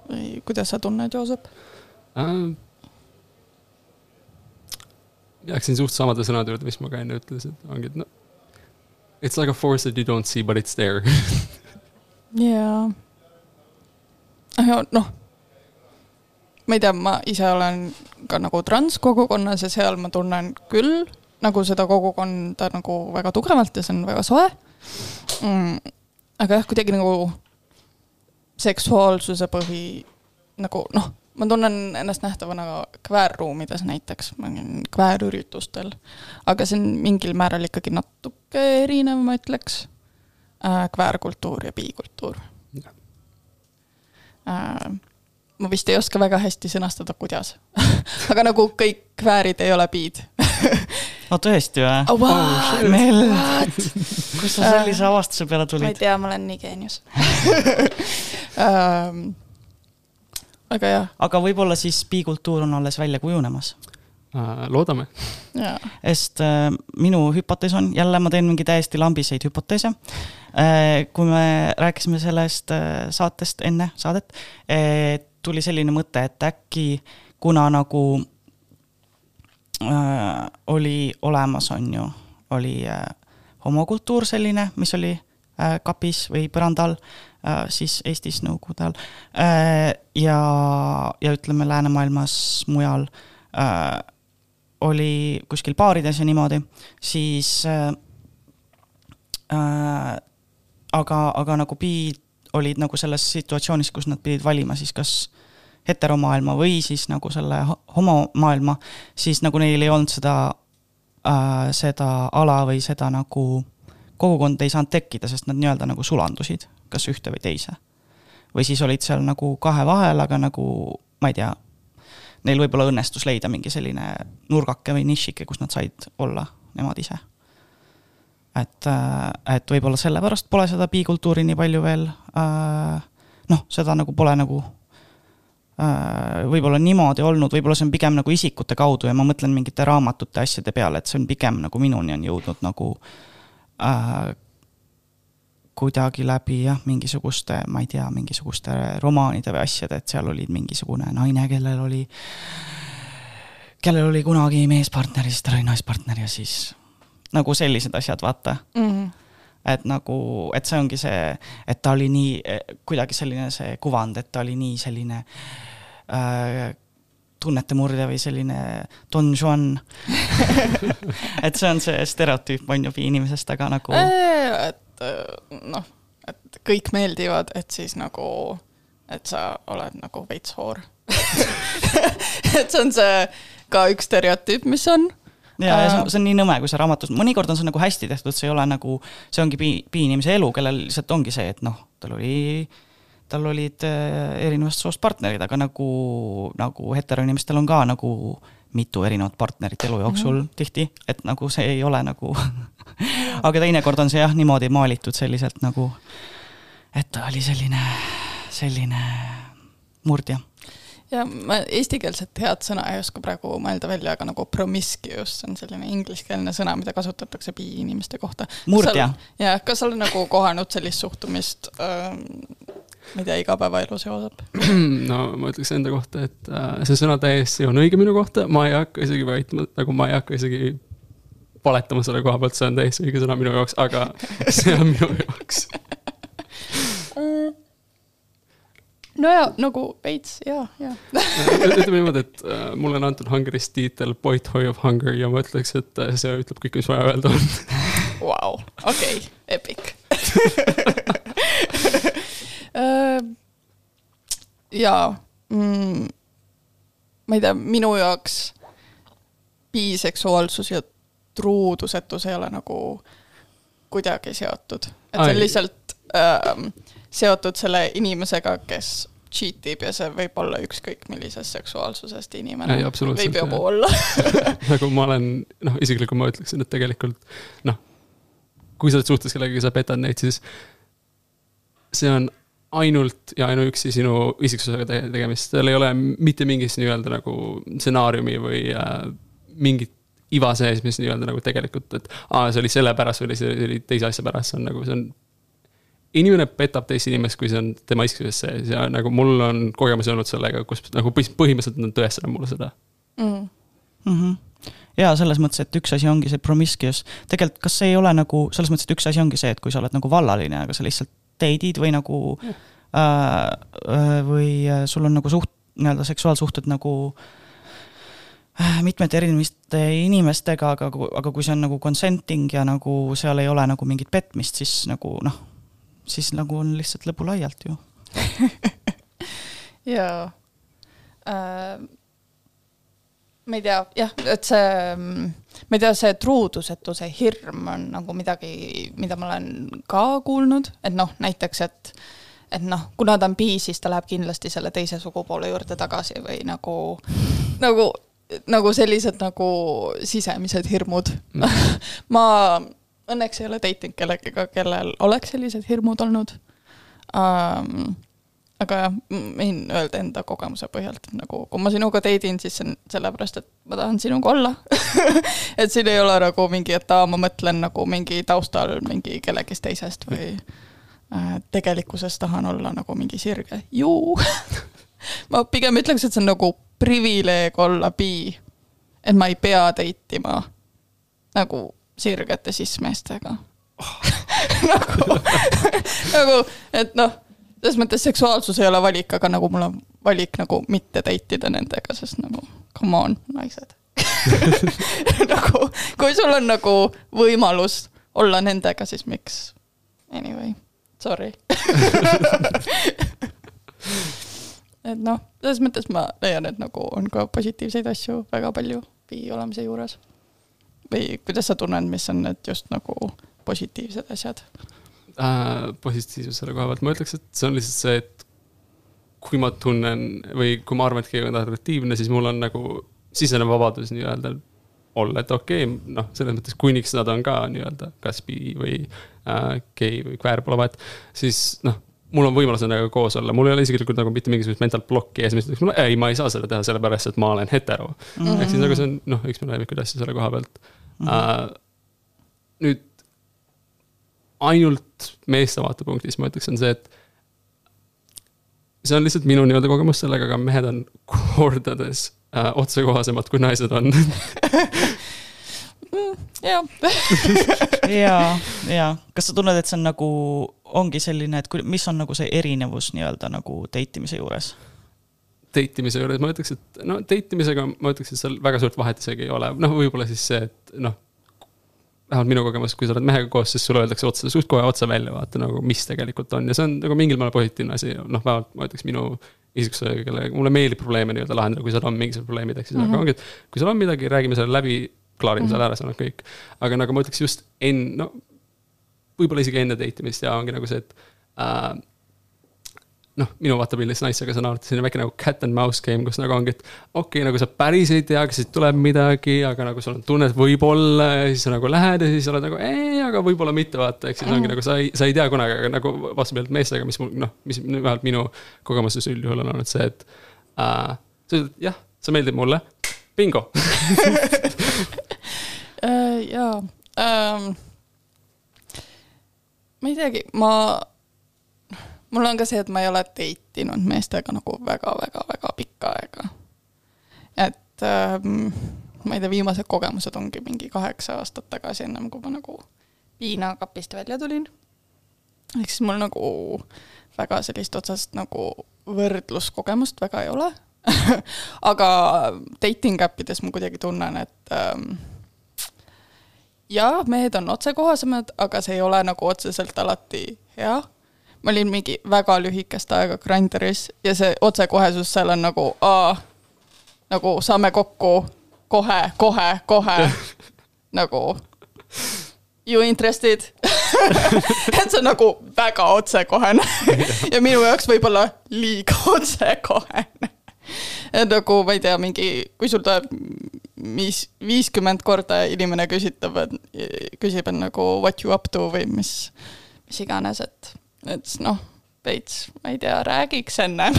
või kuidas sa tunned, Joosep ähm,? jääksin suht samade sõnade juurde, mis ma ka enne ütlesin, ongi, et noh, it's like a force that you don't see, but it's there. jaa. noh ma ei tea, ma ise olen ka nagu transkogukonnas ja seal ma tunnen küll nagu seda kogukonda nagu väga tugevalt ja see on väga soe mm,. aga jah, kuidagi nagu seksuaalsuse põhi nagu noh, ma tunnen ennast nähtavana kväärruumides näiteks, ma olen kväärüritustel, aga see on mingil määral ikkagi natuke erinev, ma ütleks. Äh,, kväärkultuur ja bikultuur äh, ma vist ei oska väga hästi sõnastada, kuidas. Aga nagu kõik kväärid ei ole piid no tõesti või? Oh,? Wow, Mel, kust sa sellise avastuse peale tulid? ma ei tea, ma olen nii geenius. Um, aga jah. aga võib-olla siis bikultuur on alles välja kujunemas uh,? loodame. sest äh, minu hüpotees on, jälle ma teen mingi täiesti lambiseid hüpoteese äh,. kui me rääkisime sellest äh, saatest enne saadet, et tuli selline mõte, et äkki kuna nagu äh, oli olemas, on ju, oli äh, homokultuur selline, mis oli äh, kapis või põrandal äh,, siis Eestis Nõukogude ajal äh,. ja, ja ütleme, läänemaailmas mujal äh, oli kuskil baarides ja niimoodi, siis äh, äh, aga, aga nagu bi olid nagu selles situatsioonis, kus nad pidid valima siis kas heteromaailma või siis nagu selle homomaailma, siis nagu neil ei olnud seda äh,, seda ala või seda nagu kogukond ei saanud tekkida, sest nad nii-öelda nagu sulandusid, kas ühte või teise. või siis olid seal nagu kahe vahel, aga nagu ma ei tea, neil võib-olla õnnestus leida mingi selline nurgake või nišike, kus nad said olla nemad ise et, äh, et võib-olla sellepärast pole seda bikultuuri nii palju veel äh,, noh, seda nagu pole nagu äh, võib-olla niimoodi olnud, võib-olla see on pigem nagu isikute kaudu ja ma mõtlen mingite raamatute asjade peale, et see on pigem nagu minuni on jõudnud nagu äh, kuidagi läbi jah, mingisuguste, ma ei tea, mingisuguste romaanide või asjade, et seal oli mingisugune naine, kellel oli, kellel oli kunagi meespartner ja siis tal oli naispartner ja siis nagu sellised asjad, vaata mm. -hmm. et nagu, et see ongi see, et ta oli nii, kuidagi selline see kuvand, et ta oli nii selline äh, tunnetemurdja või selline Don Juan et see on see stereotüüp, on ju, bi-inimesest, aga nagu et äh, noh, et kõik meeldivad, et siis nagu, et sa oled nagu veits hoor. Et see on see ka üks stereotüüp, mis on. Ja, ja see on, see on nii nõme, kui see raamatus, mõnikord on see nagu hästi tehtud, see ei ole nagu, see ongi bi-, bi-inimese elu, kellel lihtsalt ongi see, et noh, tal oli tal olid äh, erinevast soost partnerid, aga nagu, nagu heteroinimestel on ka nagu mitu erinevat partnerit elu jooksul mm -hmm. tihti, et nagu see ei ole nagu aga teinekord on see jah, niimoodi maalitud selliselt nagu, et ta oli selline, selline murdja ja ma eestikeelset head sõna ei oska praegu mõelda välja, aga nagu promiscuous on selline ingliskeelne sõna, mida kasutatakse bi-inimeste kohta. murdja. jah, kas sa oled nagu kohanud sellist suhtumist äh, tea, igapäevaelu seoseb? no ma ütleks enda kohta, et äh, see sõna täiesti on õige minu kohta, ma ei hakka isegi väitma, nagu ma ei hakka isegi valetama selle koha pealt, see on täiesti õige sõna minu jaoks, aga see on minu jaoks. No ja nagu veits ja, ja ütleme niimoodi, et äh, mulle on antud Hungary's tiitel Boy Toy of Hunger ja ma ütleks, et äh, see ütleb kõik, mis vaja öelda on. Vau, okei, epic jaa mm,, ma ei tea, minu jaoks biseksuaalsus ja truudusetus ei ole nagu kuidagi seotud. et see on lihtsalt äh, seotud selle inimesega, kes cheat ib ja see võib olla ükskõik millisest seksuaalsusest inimene. võib ju olla nagu ma olen, noh, isiklikult ma ütleksin, et tegelikult noh, kui sa oled suhtes kellegagi, sa petad neid, siis see on ainult ja ainuüksi sinu isiksusega te tegemist, seal ei ole mitte mingit nii-öelda nagu stsenaariumi või äh, mingit iva sees, mis nii-öelda nagu tegelikult, et aa, see oli sellepärast või see oli teise asja pärast, see on nagu, see on. inimene petab teist inimest, kui see on tema isikuses sees. Ja nagu mul on kogemusi olnud sellega, kus nagu põhimõtteliselt nad tõestavad mulle seda. Mm.. Mm -hmm ja selles mõttes, et üks asi ongi see promiscuous, tegelikult kas see ei ole nagu selles mõttes, et üks asi ongi see, et kui sa oled nagu vallaline, aga sa lihtsalt date'id või nagu äh, äh, või äh, sul on nagu suht, nii-öelda seksuaalsuhted nagu äh, mitmete erinevate inimestega, aga, aga kui see on nagu consenting ja nagu seal ei ole nagu mingit petmist, siis nagu noh, siis nagu on lihtsalt lõbulaialt ju. Jaa. Äh, ma ei tea, jah, et see, ma ei tea, see truudusetuse hirm on nagu midagi, mida ma olen ka kuulnud, et noh, näiteks, et et noh, kuna ta on bi, siis ta läheb kindlasti selle teise sugupoole juurde tagasi või nagu, nagu, nagu sellised nagu sisemised hirmud mm. ma õnneks ei ole date inud kellegagi, kellel oleks sellised hirmud olnud um, aga jah, võin öelda enda kogemuse põhjalt, nagu kui ma sinuga date in, siis see on sellepärast, et ma tahan sinuga olla et siin ei ole nagu mingi, et aa, ma mõtlen nagu mingi taustal mingi kellegist teisest või äh, tegelikkuses tahan olla nagu mingi sirge, juu ma pigem ütleks, et see on nagu privileeg olla bi. et ma ei pea date ima nagu sirgete cis-meestega oh. nagu nagu, et noh selles mõttes seksuaalsus ei ole valik, aga nagu mul on valik nagu mitte date ida nendega, sest nagu come on, naised nagu, kui sul on nagu võimalus olla nendega, siis miks? Anyway, sorry et noh, selles mõttes ma leian, et nagu on ka positiivseid asju väga palju bi olemise juures. või kuidas sa tunned, mis on need just nagu positiivsed asjad? Äh, positiivsus selle koha pealt, ma ütleks, et see on lihtsalt see, et kui ma tunnen või kui ma arvan, et keegi on atraktiivne, siis mul on nagu sisenev vabadus nii-öelda olla, et okei okay,, noh, selles mõttes kuniks nad on ka nii-öelda kas bi või äh, gei või queer, pole vahet, siis noh mul on võimalus nendega koos olla, mul ei ole isiklikult nagu mitte mingisugust mental blokki ees, mis ütleks mulle, ei, ma ei saa seda teha sellepärast, et ma olen hetero mm. -hmm. ehk siis nagu see on noh, üks mu lemmikuid asju selle koha pealt mm. -hmm. Uh, nüüd ainult meeste vaatepunktist ma ütleks, on see, et see on lihtsalt minu nii-öelda kogemus sellega, aga mehed on kordades äh, otsekohasemad, kui naised on jah. ja, ja kas sa tunned, et see on nagu, ongi selline, et kui, mis on nagu see erinevus nii-öelda nagu date imise juures? date imise juures ma ütleks, et no date imisega ma ütleks, et seal väga suurt vahet isegi ei ole, noh, võib-olla siis see, et noh. Vähemalt minu kogemus, kui sa oled mehega koos, siis sulle öeldakse otsa, suht kohe otse välja, vaata nagu, mis tegelikult on ja see on nagu mingil määral positiivne asi, noh, vähemalt ma ütleks minu isiksuse, kelle, mulle meeldib probleeme nii-öelda lahendada, kui seal on mingisugused probleemid, ehk siis mm -hmm. aga ongi, et kui seal on midagi, räägime selle läbi, klaarime mm -hmm. selle ära, see on kõik. aga nagu ma ütleks just enne, no võib-olla isegi enne date imist ja ongi nagu see, et äh, noh, minu vaatepildis naisega see on alati selline väike nagu cat and mouse game, kus nagu ongi, et okei okay,, nagu sa päris ei tea, kas siit tuleb midagi, aga nagu sul on tunne, et võib-olla ja siis sa nagu lähed ja siis oled nagu ei, aga võib-olla mitte, vaata, ehk siis ongi nagu sa ei, sa ei tea kunagi, aga nagu vastupidi meestega, mis mul noh, mis vähemalt minu kogemustes üldjuhul on olnud see, et äh,. sa ütled jah, sa meeldid mulle, bingo uh,. jaa um,, ma ei teagi, ma mul on ka see, et ma ei ole date inud meestega nagu väga-väga-väga pikka aega. et ähm, ma ei tea, viimased kogemused ongi mingi kaheksa aastat tagasi, ennem kui ma nagu piinakapist välja tulin. ehk siis mul nagu väga sellist otsest nagu võrdluskogemust väga ei ole aga dating äpp ides ma kuidagi tunnen, et ähm, jaa, mehed on otsekohasemad, aga see ei ole nagu otseselt alati hea ma olin mingi väga lühikest aega Grinderis ja see otsekohesus seal on nagu aa, nagu saame kokku kohe, kohe, kohe. Nagu you interested? Et see on nagu väga otsekohene. Ja minu jaoks võib-olla liiga otsekohene. et nagu ma ei tea, mingi, kui sul tuleb viis, viiskümmend korda inimene küsitab, et küsib, et nagu what you up to või mis, mis iganes, et et noh, veits, ma ei tea, räägiks ennem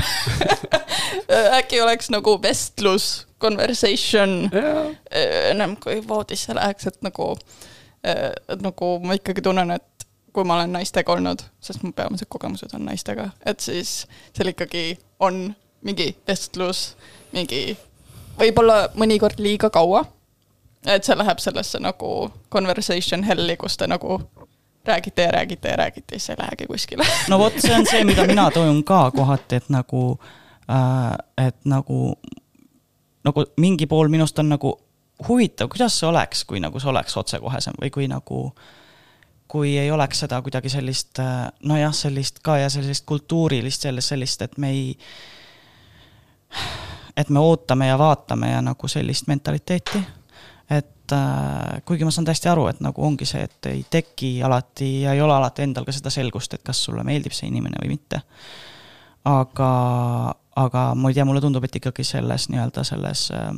äkki oleks nagu vestlus, conversation yeah. ennem kui voodisse läheks, et nagu, et nagu ma ikkagi tunnen, et kui ma olen naistega olnud, sest mu peamised kogemused on naistega, et siis seal ikkagi on mingi vestlus, mingi võib-olla mõnikord liiga kaua. et see läheb sellesse nagu conversation hell'i, kus te nagu räägite ja räägite ja räägite ja siis ei lähegi kuskile. No vot, see on see, mida mina toon ka kohati, et nagu äh,, et nagu, nagu mingi pool minust on nagu huvitav, kuidas see oleks, kui nagu see oleks otsekohesem või kui nagu kui ei oleks seda kuidagi sellist äh, nojah, sellist ka ja sellist kultuurilist, sellest sellist, et me ei, et me ootame ja vaatame ja nagu sellist mentaliteeti. Et äh, kuigi ma saan täiesti aru, et nagu ongi see, et ei teki alati ja ei ole alati endal ka seda selgust, et kas sulle meeldib see inimene või mitte. aga, aga ma ei tea, mulle tundub, et ikkagi selles nii-öelda selles äh,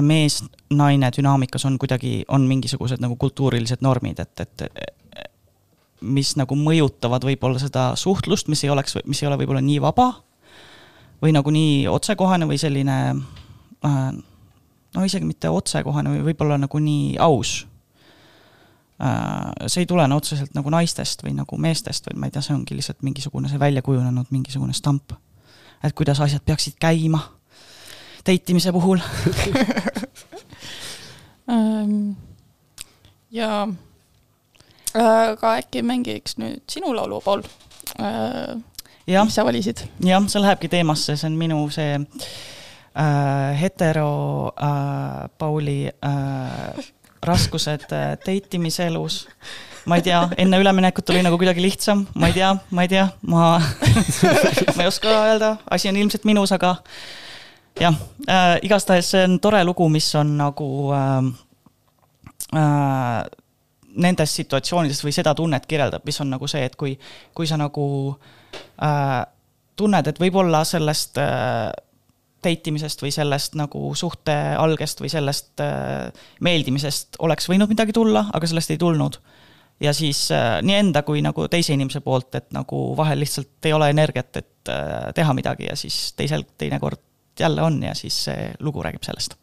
mees-naine dünaamikas on kuidagi, on mingisugused nagu kultuurilised normid, et, et mis nagu mõjutavad võib-olla seda suhtlust, mis ei oleks, mis ei ole võib-olla nii vaba või nagu nii otsekohene või selline äh, no isegi mitte otsekohene või võib-olla nagu nii aus. Äh, see ei tulene otseselt nagu naistest või nagu meestest, vaid ma ei tea, see ongi lihtsalt mingisugune see välja kujunenud mingisugune stamp. et kuidas asjad peaksid käima date imise puhul ähm, ja aga äkki mängiks nüüd sinu laulupool äh,. mis sa valisid? jah, see lähebki teemasse, see on minu see äh, äh, hetero äh, Pauli äh, raskused äh, date imise elus. ma ei tea, enne üleminekut oli nagu kuidagi lihtsam, ma ei tea, ma ei tea, ma ma ei oska öelda, asi on ilmselt minus, aga jah äh,, igastahes see on tore lugu, mis on nagu äh, äh, nendes situatsioonides või seda tunnet kirjeldab, mis on nagu see, et kui, kui sa nagu äh, tunned, et võib-olla sellest äh, date imisest või sellest nagu suhte algest või sellest äh, meeldimisest oleks võinud midagi tulla, aga sellest ei tulnud. ja siis äh, nii enda kui nagu teise inimese poolt, et nagu vahel lihtsalt ei ole energiat, et äh, teha midagi ja siis teisel teinekord jälle on ja siis see lugu räägib sellest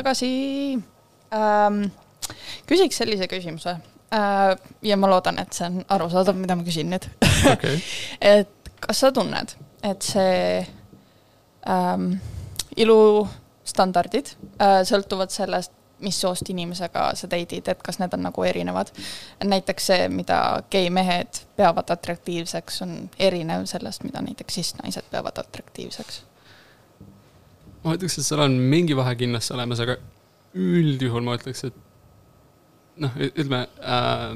tagasi ähm,. küsiks sellise küsimuse äh, ja ma loodan, et see on arusaadav, mida ma küsin nüüd okei, et kas sa tunned, et see ähm, ilustandardid äh, sõltuvad sellest, mis soost inimesega sa date'id, et kas need on nagu erinevad. näiteks see, mida gei-mehed peavad atraktiivseks, on erinev sellest, mida näiteks cis-naised peavad atraktiivseks. Ma ütleks, et seal on mingi vahe kindlasti olemas, aga üldjuhul ma ütleks, et noh, ütleme äh,,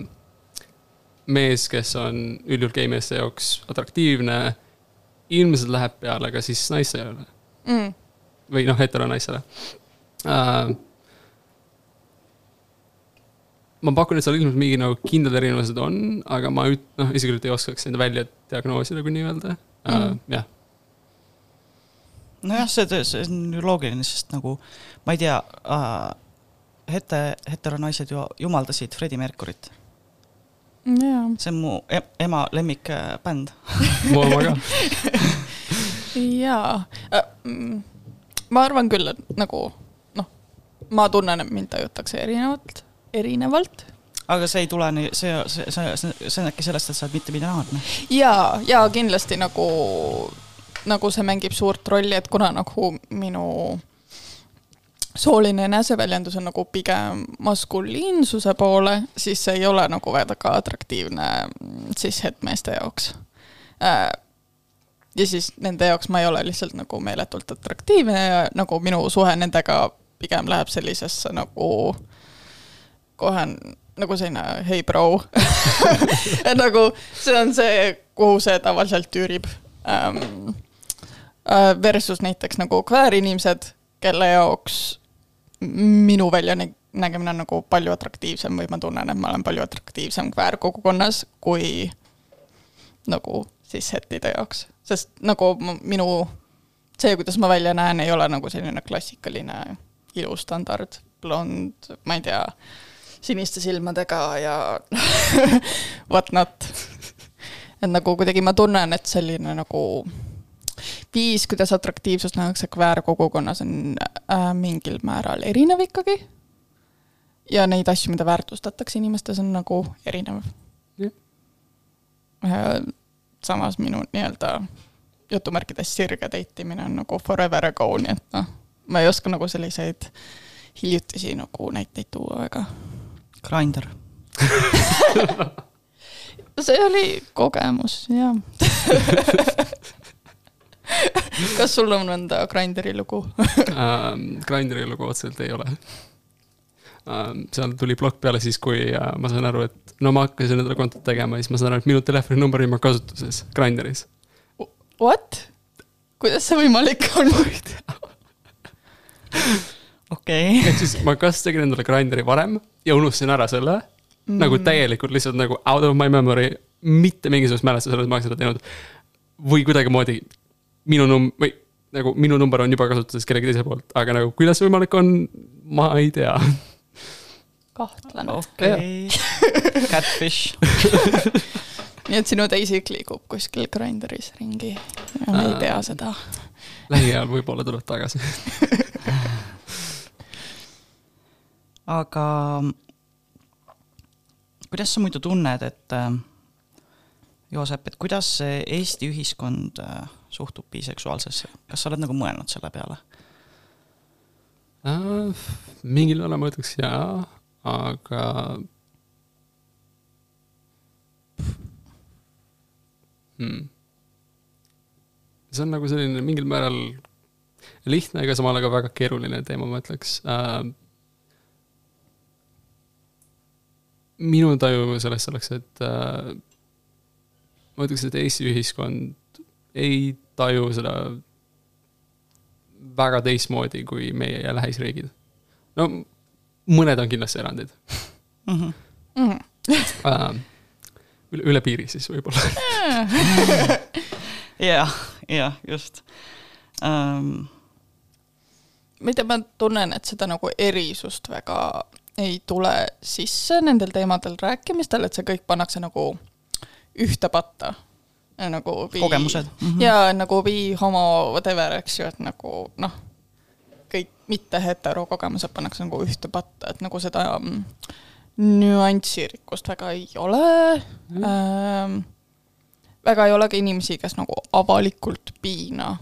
mees, kes on üldjuhul geimeeste jaoks atraktiivne, ilmselt läheb peale ka siis naistele Mm. või noh, heteronaisele äh,. ma pakun, et seal ilmselt mingi nagu kindlad erinevused on, aga ma üt-, noh, isiklikult ei oskaks neid välja diagnoosida, kui nii-öelda äh, Mm.. jah, nojah, see, see on ju loogiline, sest nagu ma ei tea äh,, hete-, heteronaised ju jumaldasid Freddie Mercury't. jaa, see on mu em ema lemmikbänd. mu oma ka. jaa äh,. ma arvan küll, et nagu noh, ma tunnen, et mind tajutakse erinevalt, erinevalt aga see ei tule nii, see, see, see, see, on äkki sellest, et sa oled mittebinaarne. ja, ja kindlasti nagu, nagu see mängib suurt rolli, et kuna nagu minu sooline eneseväljendus on nagu pigem maskuliinsuse poole, siis see ei ole nagu väga atraktiivne cis-het meeste jaoks. ja siis nende jaoks ma ei ole lihtsalt nagu meeletult atraktiivne ja nagu minu suhe nendega pigem läheb sellisesse nagu kohe nagu selline hei bro et nagu see on see, kuhu see tavaliselt üürib ähm,. Versus näiteks nagu kväärinimesed, kelle jaoks minu väljanägemine on nagu palju atraktiivsem või ma tunnen, et ma olen palju atraktiivsem kväärkogukonnas kui nagu siis hetide jaoks, sest nagu minu see, kuidas ma välja näen, ei ole nagu selline klassikaline ilustandard, blond, ma ei tea, siniste silmadega ja what not. et nagu kuidagi ma tunnen, et selline nagu viis, kuidas atraktiivsust nähakse kväärkogukonnas on äh, mingil määral erinev ikkagi. ja neid asju, mida väärtustatakse inimestes, on nagu erinev äh,. samas minu nii-öelda jutumärkides sirge date imine on nagu forever ago, nii et noh, ma ei oska nagu selliseid hiljutisi nagu näiteid tuua väga. Grinder. see oli kogemus, jah. kas sul on mõnda Grinderi lugu? ähm,. Grinderi lugu otseselt ei ole ähm,. seal tuli plokk peale siis, kui äh, ma sain aru, et no ma hakkasin endale kontot tegema ja siis ma sain aru, et minu telefoninumber oli mul kasutuses Grinderis. What? kuidas see võimalik on? okei okay.. ehk siis ma kas tegin endale Grinderi varem ja unustasin ära selle mm., nagu täielikult lihtsalt nagu out of my memory, mitte mingisugust mälestust sellest, ma oleks seda teinud. või kuidagimoodi minu num-, või nagu minu number on juba kasutuses kellegi teise poolt, aga nagu kuidas see võimalik on, ma ei tea. kahtlane. okei. Catfish. nii et sinu teisik liigub kuskil Grinderis ringi ja me ei tea seda. lähiajal võib-olla tuleb tagasi. aga kuidas sa muidu tunned, et äh, Joosep, et kuidas see Eesti ühiskond äh, suhtub biseksuaalsesse, kas sa oled nagu mõelnud selle peale? Äh, mingil määral ma ütleks jaa, aga. Hmm. see on nagu selline mingil määral lihtne, aga samal ajal ka väga keeruline teema, ma ütleks äh,. minu taju sellest oleks, et äh, ma ütleks, et Eesti ühiskond ei taju seda väga teistmoodi kui meie ja lähisriigid. no mõned on kindlasti erandid Mhm. Mm. uh,. üle, üle piiri siis võib-olla. jah, jah, just um,. tea, ma tunnen, et seda nagu erisust väga ei tule sisse nendel teemadel rääkimistel, et see kõik pannakse nagu ühte patta. Nagu bi- kogemused mm. -hmm. ja nagu bi, homo, whatever, eks ju, et nagu noh, kõik mitte hetero kogemused pannakse nagu ühte patta, et nagu seda mm, nüansirikkust väga ei ole mm.. Ähm, väga ei ole ka inimesi, kes nagu avalikult piina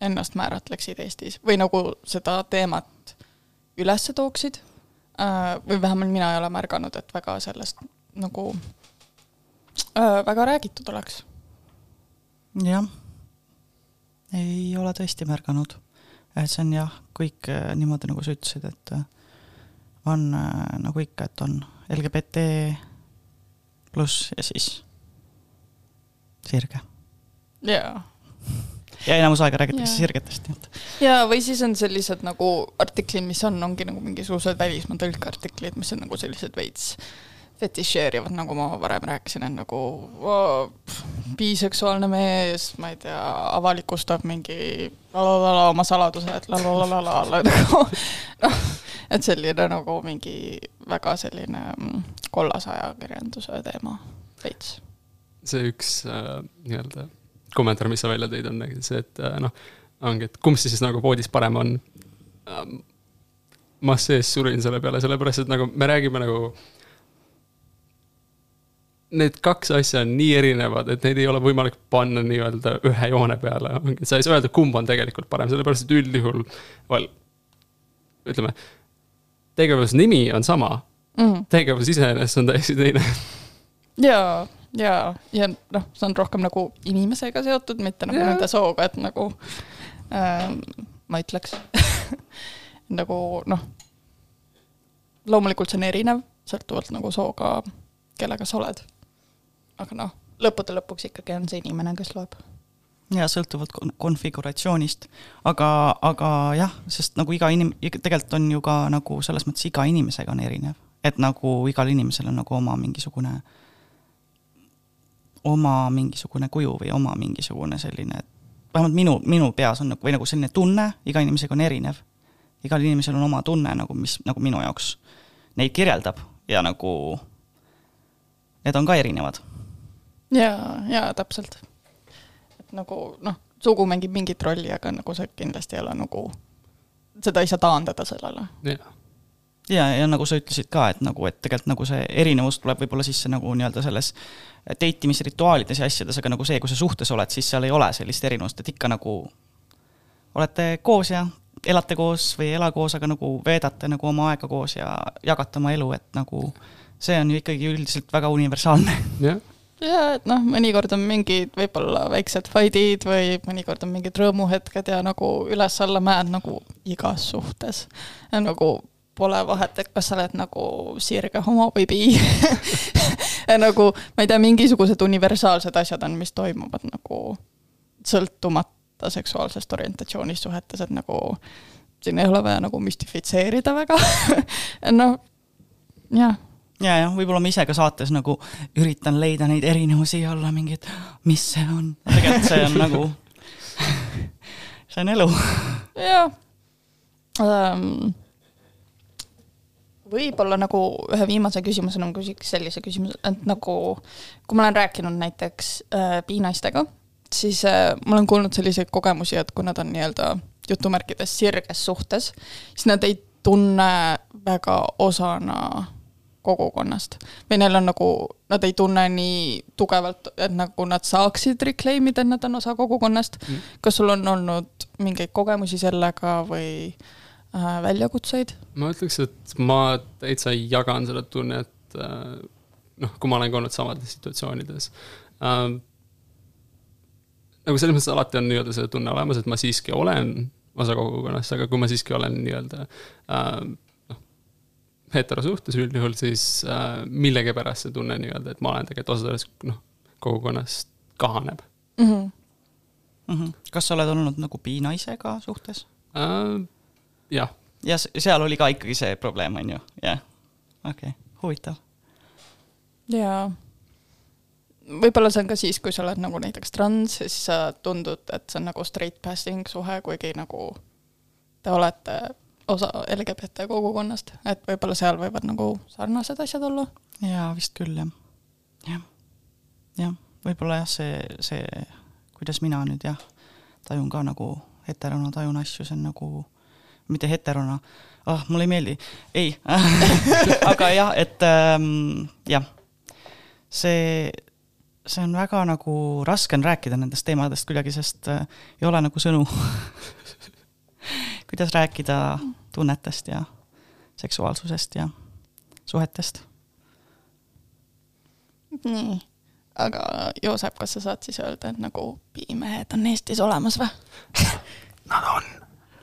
ennast määratleksid Eestis või nagu seda teemat üles tooksid äh,. või vähemalt mina ei ole märganud, et väga sellest nagu äh, väga räägitud oleks. Jah, ei ole tõesti märganud. et see on jah, kõik äh, niimoodi, nagu sa ütlesid, et äh, on äh, nagu ikka, et on LGBT pluss ja siis sirge. jaa. ja enamus aega räägitakse sirgetest, nii et. jaa, või siis on sellised nagu artiklid, mis on, ongi nagu mingisugused välismaa tõlkeartiklid, mis on nagu sellised veits fetišeerivad, nagu ma varem rääkisin, et nagu oh, biseksuaalne mees, ma ei tea, avalikustab mingi lalalala oma saladused, lalalala, nagu noh, et selline nagu mingi väga selline mm, kollase ajakirjanduse teema veits see üks äh, nii-öelda kommentaar, mis sa välja tõid, on see, et äh, noh, ongi, et kumb siis nagu voodis parem on ähm,. ma sees surin selle peale, sellepärast et nagu me räägime nagu. Need kaks asja on nii erinevad, et neid ei ole võimalik panna nii-öelda ühe joone peale, sa ei saa öelda, kumb on tegelikult parem, sellepärast et üldjuhul, ütleme, tegevuse nimi on sama mm., tegevus iseenesest on täiesti teine. jaa ja, ja noh, see on rohkem nagu inimesega seotud, mitte nagu ja. nende sooga, et nagu äh, ma ütleks nagu noh, loomulikult see on erinev, sõltuvalt nagu sooga, kellega sa oled. Aga noh, lõppude lõpuks ikkagi on see inimene, kes loeb ja sõltuvalt konfiguratsioonist, aga, aga jah, sest nagu iga inim-, tegelikult on ju ka nagu selles mõttes iga inimesega on erinev, et nagu igal inimesel on nagu oma mingisugune oma mingisugune kuju või oma mingisugune selline, vähemalt minu, minu peas on nagu, või nagu selline tunne, iga inimesega on erinev. igal inimesel on oma tunne nagu, mis nagu minu jaoks neid kirjeldab ja nagu need on ka erinevad. Jaa, jaa, täpselt. et nagu noh, sugu mängib mingit rolli, aga nagu see kindlasti ei ole nagu, seda ei saa taandada sellele. jah ja, ja nagu sa ütlesid ka, et nagu, et tegelikult nagu see erinevus tuleb võib-olla sisse nagu nii-öelda selles date imisrituaalides ja asjades, aga nagu see, kui sa suhtes oled, siis seal ei ole sellist erinevust, et ikka nagu olete koos ja elate koos või ei ela koos, aga nagu veedate nagu oma aega koos ja jagate oma elu, et nagu see on ju ikkagi üldiselt väga universaalne. jah ja et noh, mõnikord on mingid võib-olla väiksed fight'id või mõnikord on mingid rõõmuhetked ja nagu üles-alla mäed nagu igas suhtes. nagu pole vahet, et kas sa oled nagu sirge homo või bi. Nagu ma ei tea, mingisugused universaalsed asjad on, mis toimuvad nagu sõltumata seksuaalsest orientatsioonist suhetes, et nagu siin ei ole vaja nagu müstifitseerida väga. Noh, jah ja, jah, võib-olla ma ise ka saates nagu üritan leida neid erinevusi ja olla mingi, et mis see on, tegelikult see on nagu, see on elu. jah um, võib-olla nagu ühe viimase küsimusena ma küsiks sellise küsimuse, et nagu kui ma olen rääkinud näiteks äh, piinaistega, siis äh, ma olen kuulnud selliseid kogemusi, et kui nad on nii-öelda jutumärkides sirges suhtes, siis nad ei tunne väga osana kogukonnast. või neil on nagu, nad ei tunne nii tugevalt, et nagu nad saaksid reclaim ida, et nad on osa kogukonnast mm.. kas sul on olnud mingeid kogemusi sellega või äh, väljakutseid? ma ütleks, et ma täitsa jagan seda tunnet äh, noh, kui ma olen ka olnud samades situatsioonides äh,. nagu selles mõttes alati on nii-öelda see tunne olemas, et ma siiski olen osa kogukonnast, aga kui ma siiski olen nii-öelda äh, heterosuhtes üldjuhul, siis äh, millegipärast see tunne nii-öelda, et ma olen tegelikult osa sellest noh, kogukonnast kahaneb mm. -hmm. Mm -hmm. kas sa oled olnud nagu piinaisega suhtes äh,? jah. ja seal oli ka ikkagi see probleem, on ju, jah, okei okay., huvitav. jaa võib-olla see on ka siis, kui sa oled nagu näiteks trans ja siis sa tundud, et see on nagu straight passing suhe, kuigi nagu te olete osa LGBT kogukonnast, et võib-olla seal võivad nagu sarnased asjad olla. jaa, vist küll jah, jah, jah, võib-olla jah, see, see, kuidas mina nüüd jah, tajun ka nagu heterona tajun asju, see on nagu mitte heterona. ah mulle ei meeldi, ei. Aga jah, et ähm, jah, see, see on väga nagu raske on rääkida nendest teemadest kuidagi, sest äh, ei ole nagu sõnu kuidas rääkida tunnetest ja seksuaalsusest ja suhetest. nii, aga Joosep, kas sa saad siis öelda, et nagu piimehed on Eestis olemas või? Nad on,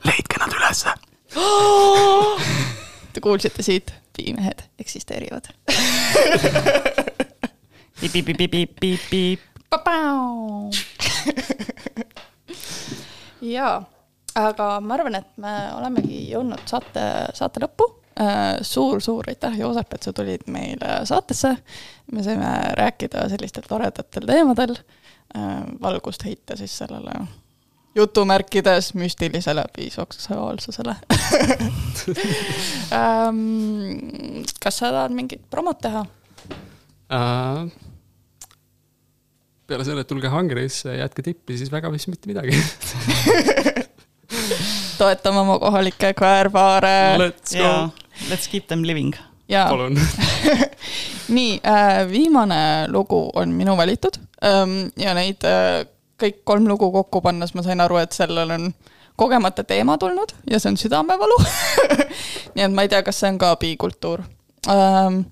leidke nad ülesse Te kuulsite siit, piimehed eksisteerivad. Jaa, aga ma arvan, et me olemegi jõudnud saate, saate lõppu suur-suur äh, aitäh, Joosep, et sa tulid meile saatesse. me saime rääkida sellistel toredatel teemadel, äh, valgust heita siis sellele jutumärkides müstilisele biseksuaalsusele ähm, kas sa tahad mingit promot teha uh,? peale selle, et tulge Hungary'sse, jätke tippi, siis väga vist mitte midagi toetame oma kohalikke kväärpaare. Let's go yeah.. Let's keep them living. palun nii äh,, viimane lugu on minu valitud ähm, ja neid äh, kõik kolm lugu kokku pannes ma sain aru, et sellel on kogemata teema tulnud ja see on südamevalu nii et ma ei tea, kas see on ka bikultuur ähm,.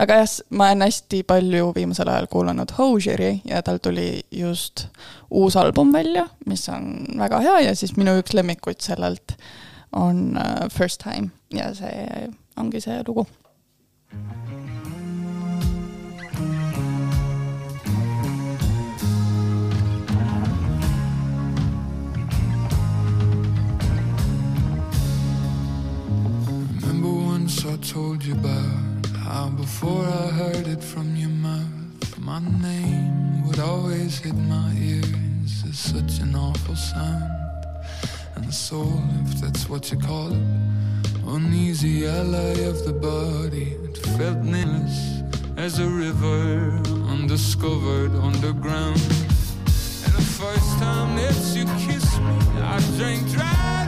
Aga jah, ma olen hästi palju viimasel ajal kuulanud Hosier'i ja tal tuli just uus album välja, mis on väga hea ja siis minu üks lemmikuid sellelt on uh, First Time ja see ongi see lugu. I told you about how before I heard it from your mouth, my name would always hit my ears as such an awful sound. And the soul, if that's what you call it, uneasy ally of the body, it felt nameless as a river, undiscovered underground. And the first time that you kissed me, I drank dry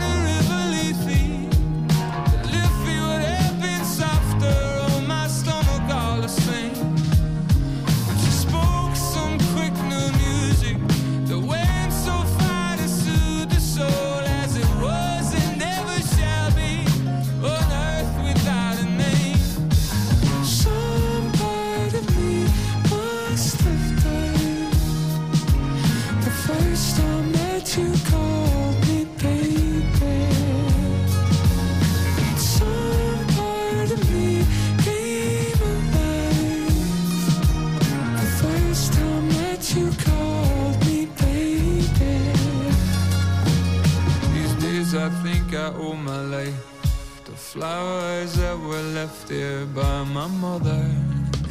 flowers that were left here by my mother.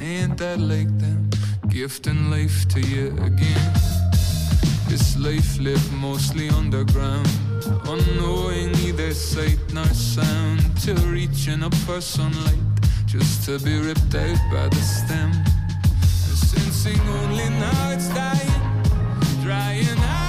Ain't that like them gifting life to you again? This life lived mostly underground, unknowing neither sight nor sound, till reaching up for sunlight, just to be ripped out by the stem. And sensing only now it's dying, drying out.